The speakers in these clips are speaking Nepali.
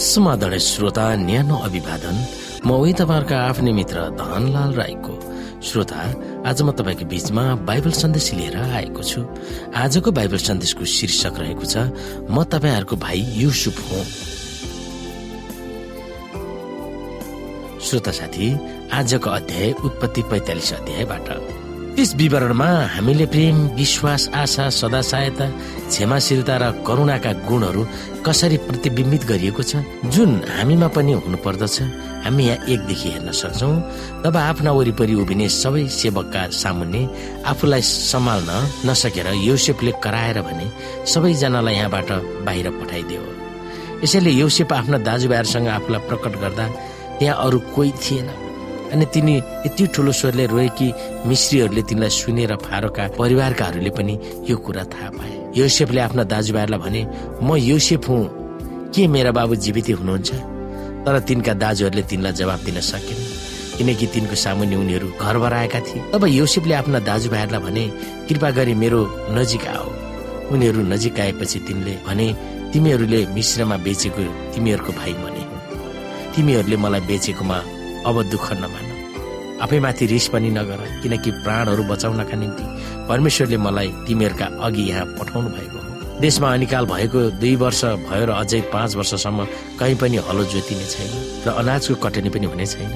समादर श्रोता न्यानो अभिवादन। म उही तपाईँहरूका आफ्नै मित्र धनलाल राईको। श्रोता आज म तपाईँको बीचमा बाइबल सन्देश लिएर आएको छु। आजको बाइबल सन्देशको शीर्षक रहेको छ म तपाईँहरूको भाइ युसुफ हुँ। श्रोता साथी आजको अध्याय उत्पत्ति पैतालिस अध्यायबाट। त्यस विवरणमा हामीले प्रेम विश्वास आशा सदा सहायता क्षमाशीलता र करुणाका गुणहरू कसरी प्रतिबिम्बित गरिएको छ जुन हामीमा पनि हुनुपर्दछ हामी यहाँ एकदेखि हेर्न सक्छौ। तब आफ्ना वरिपरि उभिने सबै सेवकका सामुन्ने आफूलाई सम्हाल्न नसकेर योसेपले कराएर भने सबैजनालाई यहाँबाट बाहिर पठाइदियो। यसैले योसेप आफ्ना दाजुभाइहरूसँग आफूलाई प्रकट गर्दा त्यहाँ अरू कोही थिएन। अनि तिनी यति ठुलो स्वरले रोए कि मिश्रीहरूले तिनलाई सुनेर फारोका परिवारकाहरूले पनि यो कुरा थाहा पाए। योसेफले आफ्ना दाजुभाइहरूलाई भने म योसेफ हुँ। के मेरा बाबु जीवितै हुनुहुन्छ? तर तिनका दाजुहरूले तिनलाई जवाब दिन सकेन किनकि तिनको सामुन्य उनीहरू घर बराएका थिए। तब योसेफले आफ्ना दाजुभाइहरूलाई भने कृपा गरी मेरो नजिक आओ उनीहरू नजिक आएपछि तिनले भने तिमीहरूले मिश्रमा बेचेको तिमीहरूको भाइ मने तिमीहरूले मलाई बेचेकोमा अब दुःख नमान। आफैमाथि रिस पनि नगर किनकि प्राणहरू बचाउनका निम्ति परमेश्वरले मलाई तिमीहरूका अघि यहाँ पठाउनु भएको हो। देशमा अनिकाल भएको दुई वर्ष भयो र अझै पाँच वर्षसम्म कहीँ पनि हलो जोतिने छैन र अनाजको कटनी पनि हुने छैन।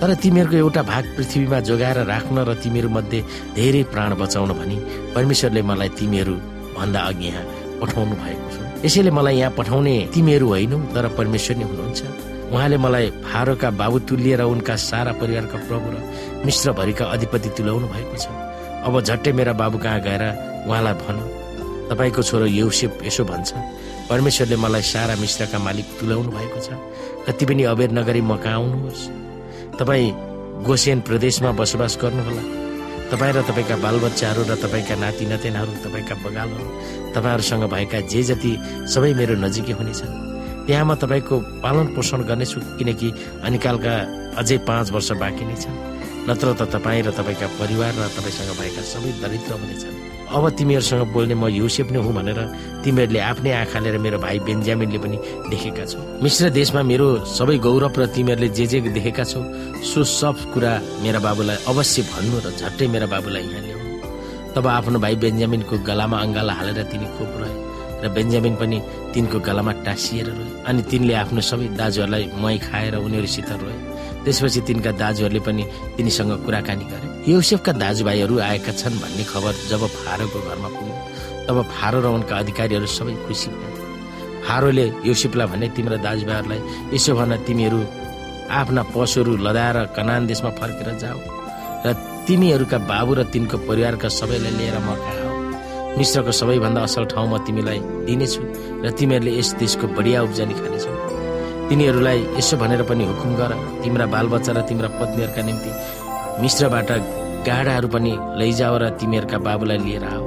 तर तिमीहरूको एउटा भाग पृथ्वीमा जोगाएर राख्न र तिमीहरू मध्ये धेरै प्राण बचाउन भनी परमेश्वरले मलाई तिमीहरू भन्दा अघि यहाँ पठाउनु भएको छ। यसैले मलाई यहाँ पठाउने तिमीहरू होइनौ तर परमेश्वर नै हुनुहुन्छ। उहाँले मलाई फारोका बाबु तुलिएर उनका सारा परिवारका प्रभु र मिश्रभरिका अधिपति तुल्याउनु भएको छ। अब झट्टै मेरा बाबु कहाँ गएर उहाँलाई भन? तपाईँको छोरो यौसेप यसो भन्छ। परमेश्वरले मलाई सारा मिश्रका मालिक तुल्याउनु भएको छ। कति पनि अबेर नगरी म कहाँ आउनुहोस्? तपाईँ गोसेन प्रदेशमा बसोबास गर्नुहोला। तपाईँ र तपाईँका बालबच्चाहरू र तपाईँका नाति नातिनाहरू तपाईँका बगालहरू तपाईँहरूसँग भएका जे जति सबै मेरो नजिकै हुनेछन्। त्यहाँ म तपाईँको पालन पोषण गर्नेछु किनकि अनिकालका अझै पाँच वर्ष बाँकी नै छन्। नत्र त तपाईँ र तपाईँका परिवार र तपाईँसँग भएका सबै दरिद्र हुनेछन् अब तिमीहरूसँग बोल्ने म युसेफ नै हुँ भनेर तिमीहरूले आफ्नै आँखाले र मेरो भाइ बेन्जामिनले पनि देखेका छौ। मिश्र देशमा मेरो सबै गौरव र तिमीहरूले जे जे देखेका छौ सो सब कुरा मेरा बाबुलाई अवश्य भन्नु र झट्टै मेरा बाबुलाई यहाँ ल्याउनु। तब आफ्नो भाइ बेन्जामिनको गलामा अङ्गाला हालेर तिनी खोप रहे र बेन्जामिन पनि तिनको गलामा टाँसिएर रोए। अनि तिनले आफ्नो सबै दाजुहरूलाई मै खाएर उनीहरूसित रोए। त्यसपछि तिनका दाजुहरूले पनि तिनीसँग कुराकानी गरे। युसेफका दाजुभाइहरू आएका छन् भन्ने खबर जब फारोको घरमा पुग्यो तब फारो र उनका अधिकारीहरू सबै खुसी भए। फारोले युसेफलाई भने तिम्रा दाजुभाइहरूलाई यसो भन तिमीहरू आफ्ना पशुहरू लदाएर कनान देशमा फर्केर जाऊ। र तिमीहरूका बाबु र तिनको परिवारका सबैलाई लिएर म मिश्रको सबैभन्दा असल ठाउँ म तिमीलाई दिनेछु र तिमीहरूले यस देशको बढिया उब्जनी खानेछौ। तिनीहरूलाई यसो भनेर पनि हुकुम गर तिम्रा बालबच्चा र तिम्रा पत्नीहरूका निम्ति मिश्रबाट गाडाहरू पनि लैजाऊ र तिमीहरूका बाबुलाई लिएर आऊ।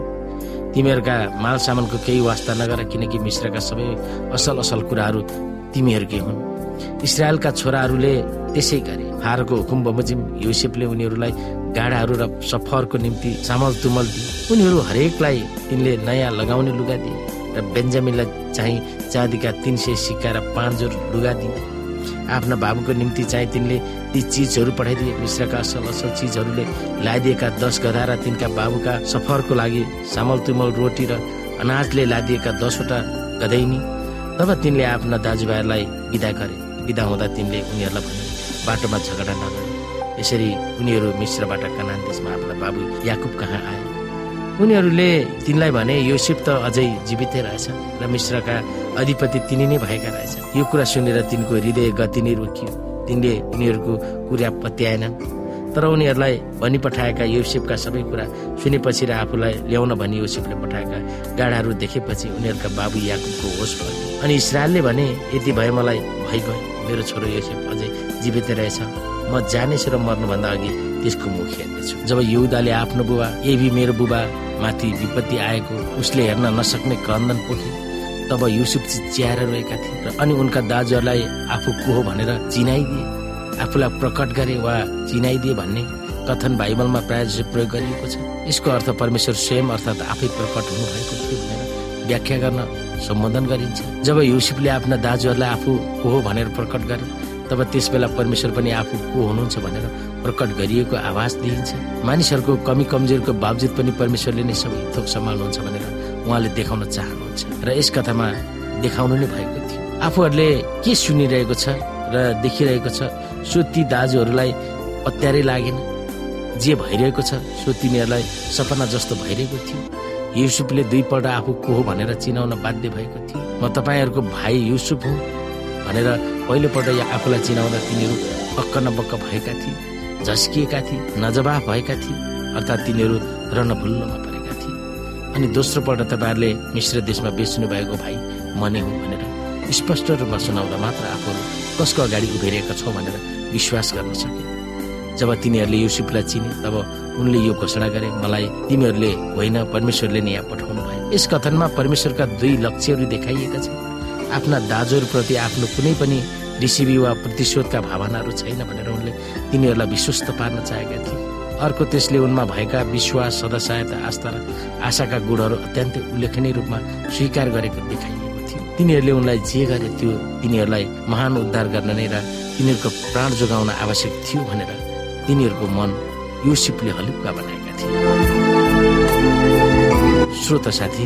तिमीहरूका माल सामानको केही वास्ता नगर किनकि मिश्रका सबै असल असल कुराहरू तिमीहरूकै हुन्। इसरायलका छोराहरूले त्यसै गरे। फारको हुकुम बमोजिम युसेफले उनीहरूलाई गाडाहरू र सफरको निम्ति सामल तुमल दिए। उनीहरू हरेकलाई तिनले नयाँ लगाउने लुगा दिए र बेन्जामिनलाई चाहिँ चाँदीका तिन सय सिक्का र पाँच जोर लुगा दिए। आफ्ना बाबुको निम्ति चाहिँ तिनले ती चिजहरू पठाइदिए। मिश्रका असल असल चिजहरूले ल्याइदिएका दस गधा र तिनका बाबुका सफरको लागि सामल तुमल रोटी र अनाजले लादिएका दसवटा गधैनी। तब तिनले आफ्ना दाजुभाइहरूलाई विदा गरे। विदा हुँदा तिनले उनीहरूलाई भने बाटोमा झगडा नगरे। यसरी उनीहरू मिश्रबाट कनान देशमा आफ्ना बाबु याकुब कहाँ आए? उनीहरूले तिनलाई भने योसेफ त अझै जीवितै रहेछ र मिश्रका अधिपति तिनी नै भएका रहेछ यो कुरा सुनेर तिनको हृदय गति नै रोकियो। तिनले उनीहरूको कुरा पत्याएनन्। तर उनीहरूलाई भनी पठाएका योसेफका सबै कुरा सुनेपछि र आफूलाई ल्याउन भनी योसेफले पठाएका गाडाहरू देखेपछि उनीहरूका बाबु याकुबको होस भयो। अनि इसरायलले भने यति भए मलाई भइगयो मेरो छोरो योसेफ अझै जीवित रहेछ। म जानेछु र मर्नुभन्दा अघि त्यसको मुख हेर्नेछु। जब युदाले आफ्नो बुबा एभी मेरो बुबा माथि विपत्ति आएको उसले हेर्न नसक्ने क्रन्दन पोखे तब युसुफ चियाएर रहेका थिए र अनि उनका दाजुहरूलाई आफू को हो भनेर चिनाइदिए। आफूलाई प्रकट गरे वा चिनाइदिए भन्ने कथन बाइबलमा प्रायः जसो प्रयोग गरिएको छ। यसको अर्थ परमेश्वर स्वयं अर्थात् आफै प्रकट हुनुभएको थियो भनेर व्याख्या गर्न सम्बोधन गरिन्छ। जब युसुफले आफ्ना दाजुहरूलाई आफू को हो भनेर प्रकट गरे तब त्यस बेला परमेश्वर पनि आफू को हुनुहुन्छ भनेर प्रकट गरिएको आवाज दिइन्छ। मानिसहरूको कमी कमजोरीको बावजुद पनि परमेश्वरले नै सबै थोक सम्हाल्नुहुन्छ भनेर उहाँले देखाउन चाहनुहुन्छ। र यस कथामा देखाउनु नै भएको थियो। आफूहरूले के सुनिरहेको छ र देखिरहेको छ सो ती दाजुहरूलाई अत्यारै लागेन। जे भइरहेको छ सो तिनीहरूलाई सपना जस्तो भइरहेको थियो। युसुफले दुईपल्ट आफू को हो भनेर चिनाउन बाध्य भएको थियो। म तपाईँहरूको भाइ युसुफ हुँ। भनेर पहिलोपल्ट आफूलाई चिनाउँदा तिनीहरू अक्क नबक्क भएका थिए झस्किएका थिए नजवाफ भएका थिए अर्थात् तिनीहरू रणभुल्लोमा परेका थिए। अनि दोस्रो पल्ट तपाईँहरूले मिश्र देशमा बेच्नु भएको भाइ म नै हुँ भनेर स्पष्ट रूपमा सुनाउँदा मात्र आफूहरू कसको अगाडि उभिरहेका छौँ भनेर विश्वास गर्न सके। जब तिनीहरूले युसुफलाई चिने तब उनले यो घोषणा गरे मलाई तिमीहरूले होइन परमेश्वरले नै यहाँ पठाउनु भयो यस कथनमा परमेश्वरका दुई लक्ष्यहरू देखाइएका छन्। आफ्ना दाजुहरूप्रति आफ्नो कुनै पनि रिसिभी वा प्रतिशोधका भावनाहरू छैन भनेर उनले तिनीहरूलाई विश्वस्त पार्न चाहेका थिए। अर्को त्यसले उनमा भएका विश्वास सदाशयता आस्था र आशाका गुणहरू अत्यन्तै उल्लेखनीय रूपमा स्वीकार गरेको देखाइएको थियो। तिनीहरूले उनलाई जे गरे त्यो तिनीहरूलाई महान उद्धार गर्न नै र तिनीहरूको प्राण जोगाउन आवश्यक थियो भनेर तिनीहरूको मन युसिपले हलुक्का बनाएका थिए। श्रोता साथी